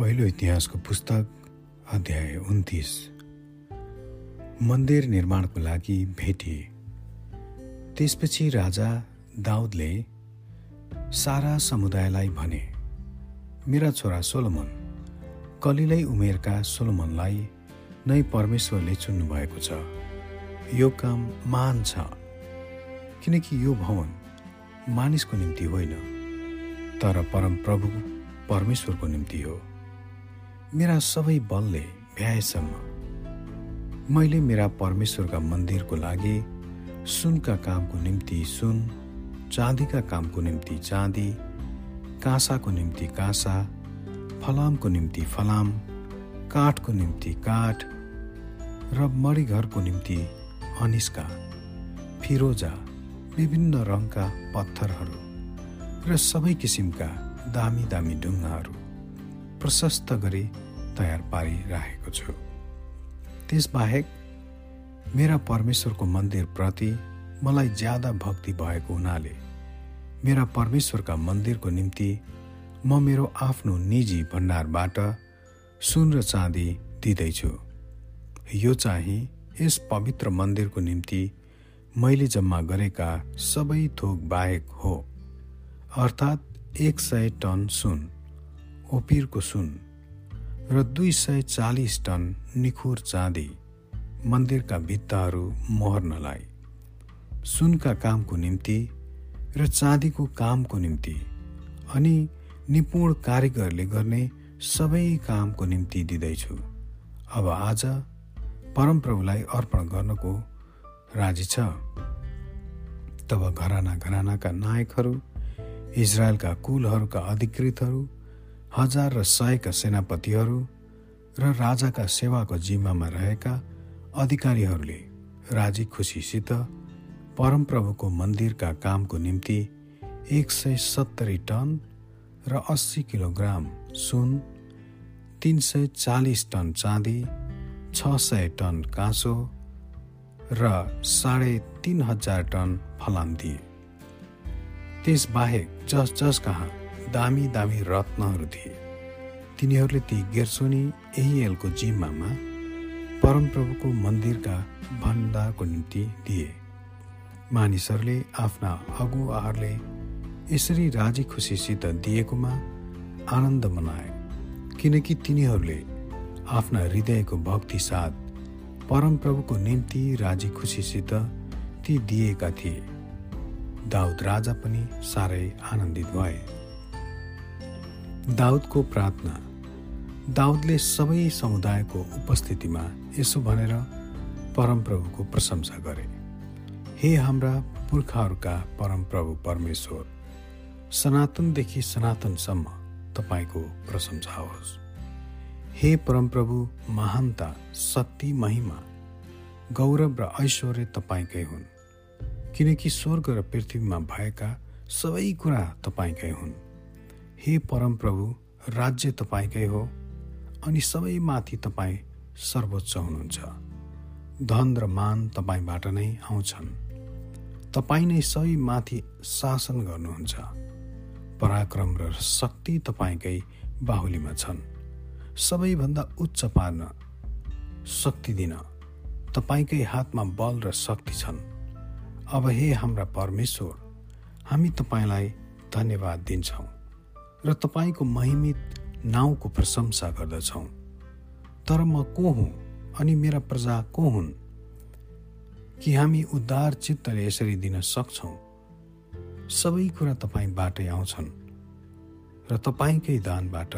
पहिलो इतिहासको पुस्तक अध्याय उन्तिस। मन्दिर निर्माणको लागि भेटिए। त्यसपछि राजा दाउदले सारा समुदायलाई भने मेरा छोरा सोलोमन कलिलै उमेरका सोलोमनलाई नै परमेश्वरले चुन्नुभएको छ। यो काम महान छ किनकि यो भवन मानिसको निम्ति होइन तर परमप्रभु परमेश्वरको निम्ति हो। मेरा सबै बलले भ्याएसम्म। मैले मेरा परमेश्वरका मन्दिरको लागि सुनका कामको निम्ति सुन चाँदीका कामको निम्ति चाँदी काँसाको निम्ति काँसा फलामको निम्ति फलाम काठको निम्ति काठ र मरिघरको निम्ति अनिस्का फिरोजा विभिन्न रङका पत्थरहरू र सबै किसिमका दामी दामी ढुङ्गाहरू। प्रशस्त गरी तयार पारिराखेको छु। त्यसबाहेक मेरा परमेश्वरको मन्दिरप्रति मलाई ज्यादा भक्ति भएको हुनाले मेरा परमेश्वरका मन्दिरको निम्ति म मेरो आफ्नो निजी भण्डारबाट सुन र चाँदी दिँदैछु। यो चाहिँ यस पवित्र मन्दिरको निम्ति मैले जम्मा गरेका सबै थोक बाहेक हो। अर्थात् एक सय टन सुन। ओपिरको सुन र दुई सय चालिस टन निखुर चाँदी मन्दिरका भित्ताहरू मोहर्नलाई। सुनका कामको निम्ति र चाँदीको कामको निम्ति अनि निपुण कारिगरले गर्ने सबै कामको निम्ति दिँदैछु। अब आज परमप्रभुलाई अर्पण गर्नको राजी छ। तब घराना घरानाका नायकहरू इजरायलका कुलहरूका अधिकृतहरू हजार र सयका सेनापतिहरू र राजाका सेवाको जिम्मामा रहेका अधिकारीहरूले राजी खुसीसित परमप्रभुको मन्दिरका कामको निम्ति एक सय सत्तरी टन र अस्सी किलोग्राम सुन तिन सय चालिस टन चाँदी छ सय टन काँसो र साढे तिन हजार टन फलाम दिए। त्यसबाहेक जस जस कहाँ दामी दामी रत्नहरू थिए। तिनीहरूले ती गेर्सोनी एहिएलको जिम्मामा परमप्रभुको मन्दिरका भण्डारको निम्ति दिए। मानिसहरूले आफ्ना अगुवाहरूले यसरी राजी खुसीसित दिएकोमा आनन्द मनाए किनकि तिनीहरूले आफ्ना हृदयको भक्ति साथ परमप्रभुको निम्ति राजी खुसीसित ती दिएका थिए। दाउद राजा पनि साह्रै आनन्दित भए। दाउदको प्रार्थना। दाउदले सबै समुदायको उपस्थितिमा यसो भनेर परमप्रभुको प्रशंसा गरे। हे हाम्रा पुर्खाहरूका परमप्रभु परमेश्वर सनातनदेखि सनातनसम्म तपाईँको प्रशंसा होस्। हे परमप्रभु महानता शक्ति महिमा गौरव र ऐश्वर्य तपाईँकै हुन्। किनकि स्वर्ग र पृथ्वीमा भएका सबै कुरा तपाईँकै हुन्। हे परमप्रभु राज्य तपाईँकै हो अनि सबै माथि तपाईँ सर्वोच्च हुनुहुन्छ। धन र मान तपाईँबाट नै आउँछन्। तपाईँ नै सबै माथि शासन गर्नुहुन्छ। पराक्रम र शक्ति तपाईँकै बाहुलीमा छन्। सबैभन्दा उच्च पार्न शक्ति दिन तपाईँकै हातमा बल र शक्ति छन्। अब हे हाम्रा परमेश्वर हामी तपाईँलाई धन्यवाद दिन्छौँ। र तपाईँको महिमित नाउँको प्रशंसा गर्दछौँ। तर म को हुँ अनि मेरा प्रजा को हुन्? कि हामी उद्धार चित्तले यसरी दिन सक्छौँ? सबै कुरा तपाईँबाटै आउँछन् र तपाईँकै दानबाट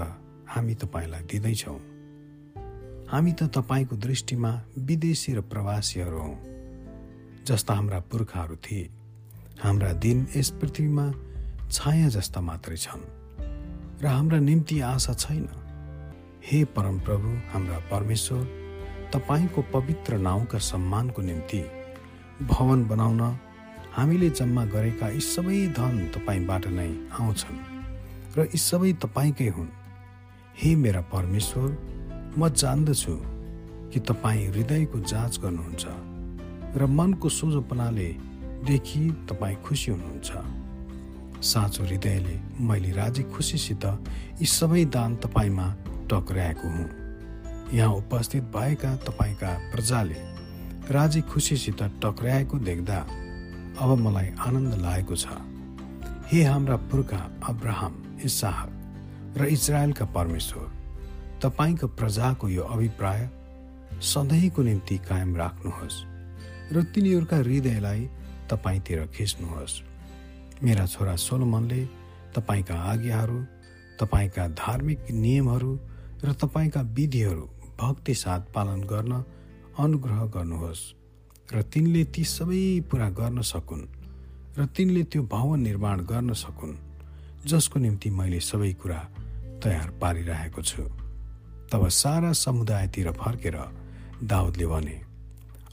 हामी तपाईँलाई दिँदैछौँ। हामी त तपाईँको दृष्टिमा विदेशी र प्रवासीहरू हौँ जस्ता हाम्रा पुर्खाहरू थिए। हाम्रा दिन यस पृथ्वीमा छाया जस्ता मात्रै छन्। र हाम्रा निम्ति आशा छैन। हे परमप्रभु हाम्रा परमेश्वर तपाईँको पवित्र नाउँका सम्मानको निम्ति भवन बनाउन हामीले जम्मा गरेका यी सबै धन तपाईँबाट नै आउँछन् र यी सबै तपाईँकै हुन्। हे मेरा परमेश्वर म जान्दछु कि तपाईँ हृदयको जाँच गर्नुहुन्छ र मनको सोझोपनाले देखि तपाईँ खुसी हुनुहुन्छ। साँचो हृदयले मैले राजी खुसीसित यी सबै दान तपाईँमा टक्राएको हुँ। यहाँ उपस्थित भएका तपाईँका प्रजाले राजी खुसीसित टक्राएको देख्दा अब मलाई आनन्द लागेको छ। हे हाम्रा पुर्खा अब्राहम इसाहक र इजरायलका परमेश्वर तपाईँको प्रजाको यो अभिप्राय सधैँको निम्ति कायम राख्नुहोस् र तिनीहरूका हृदयलाई तपाईँतिर खिच्नुहोस्। मेरा छोरा सोलोमनले तपाईँका आज्ञाहरू तपाईँका धार्मिक नियमहरू र तपाईँका विधिहरू भक्ति साथ पालन गर्न अनुग्रह गर्नुहोस् र तिनले ती सबै पुरा गर्न सकुन् र तिनले त्यो भवन निर्माण गर्न सकुन् जसको निम्ति मैले सबै कुरा तयार पारिरहेको छु। तब सारा समुदायतिर फर्केर दाउदले भने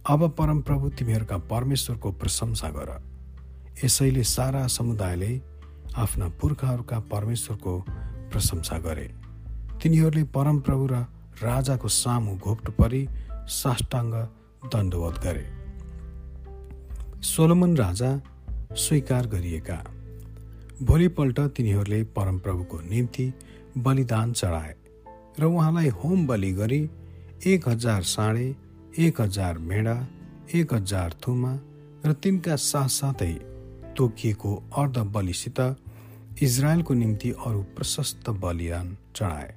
अब परमप्रभु तिमीहरूका परमेश्वरको प्रशंसा गर। यसैले सारा समुदायले आफ्ना पुर्खाहरूका परमेश्वरको प्रशंसा गरे। तिनीहरूले परमप्रभु र राजाको सामु घोप्टो परि साष्टाङ्ग दण्डवत गरे। सोलोमन राजा स्वीकार गरिएका। भोलिपल्ट तिनीहरूले परमप्रभुको निम्ति बलिदान चढाए र उहाँलाई होम बलि गरी एक हजार साँडे एक हजार भेडा एक हजार थुमा र तिनका साथसाथै तोकिएको अर्ध बलिसित इजरायलको निम्ति अरू प्रशस्त बलिदान चढाए।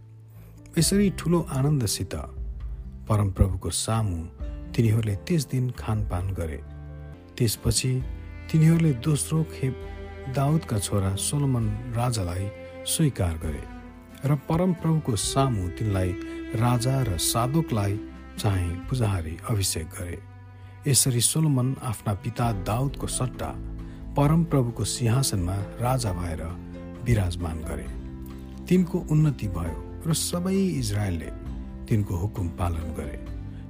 यसरी ठुलो आनन्दसित परमप्रभुको सामु तिनीहरूले त्यस दिन खानपान गरे। त्यसपछि तिनीहरूले दोस्रो खेप दाउदका छोरा सोलोमन राजालाई स्वीकार गरे र परमप्रभुको सामु तिनलाई राजा र साधुकलाई चाहिँ पुजाहारी अभिषेक गरे। यसरी सोलोमन आफ्ना पिता दाउदको सट्टा परमप्रभुको सिंहासनमा राजा भएर विराजमान गरे। तिनको उन्नति भयो र सबै इजरायलले तिनको हुकुम पालन गरे।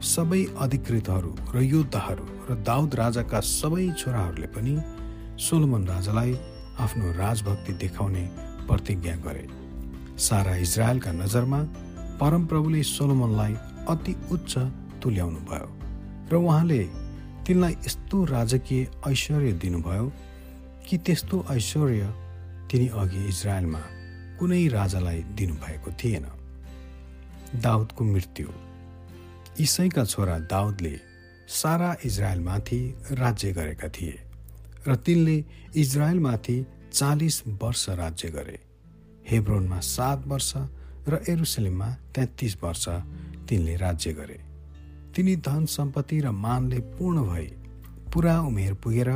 सबै अधिकृतहरू र योद्धाहरू र दाउद राजाका सबै छोराहरूले पनि सोलोमन राजालाई आफ्नो राजभक्ति देखाउने प्रतिज्ञा गरे। सारा इजरायलका नजरमा परमप्रभुले सोलोमनलाई अति उच्च तुल्याउनु भयो र उहाँले तिनलाई यस्तो राजकीय ऐश्वर्य दिनुभयो कि त्यस्तो ऐश्वर्य तिनी अघि इजरायलमा कुनै राजालाई दिनुभएको थिएन। दाउदको मृत्यु। इसैका छोरा दाउदले सारा इजरायलमाथि राज्य गरेका थिए र तिनले इजरायलमाथि चालिस वर्ष राज्य गरे। हेब्रोनमा सात वर्ष र एरुसलेममा तेत्तिस वर्ष तिनले राज्य गरे। तिनी धन सम्पत्ति र मानले पूर्ण भई पुरा उमेर पुगेर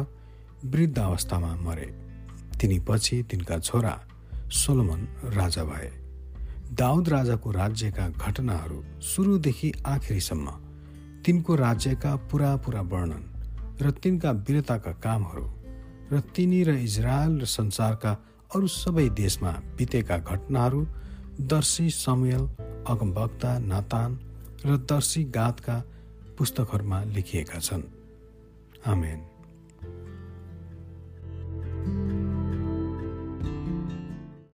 वृद्ध अवस्थामा मरे। तिनी पछि तिनका छोरा सोलोमन राजा भए। दाउद राजाको राज्यका घटनाहरू सुरुदेखि आखिरीसम्म तिनको राज्यका पुरा पुरा वर्णन र तिनका वीरताका कामहरू र तिनी र इजरायल र संसारका अरू सबै देशमा बितेका घटनाहरू दर्शी समयल अगमभक्ता नातान र दर्शी गातका पुस्तकहरूमा लेखिएका छन्। आमेन।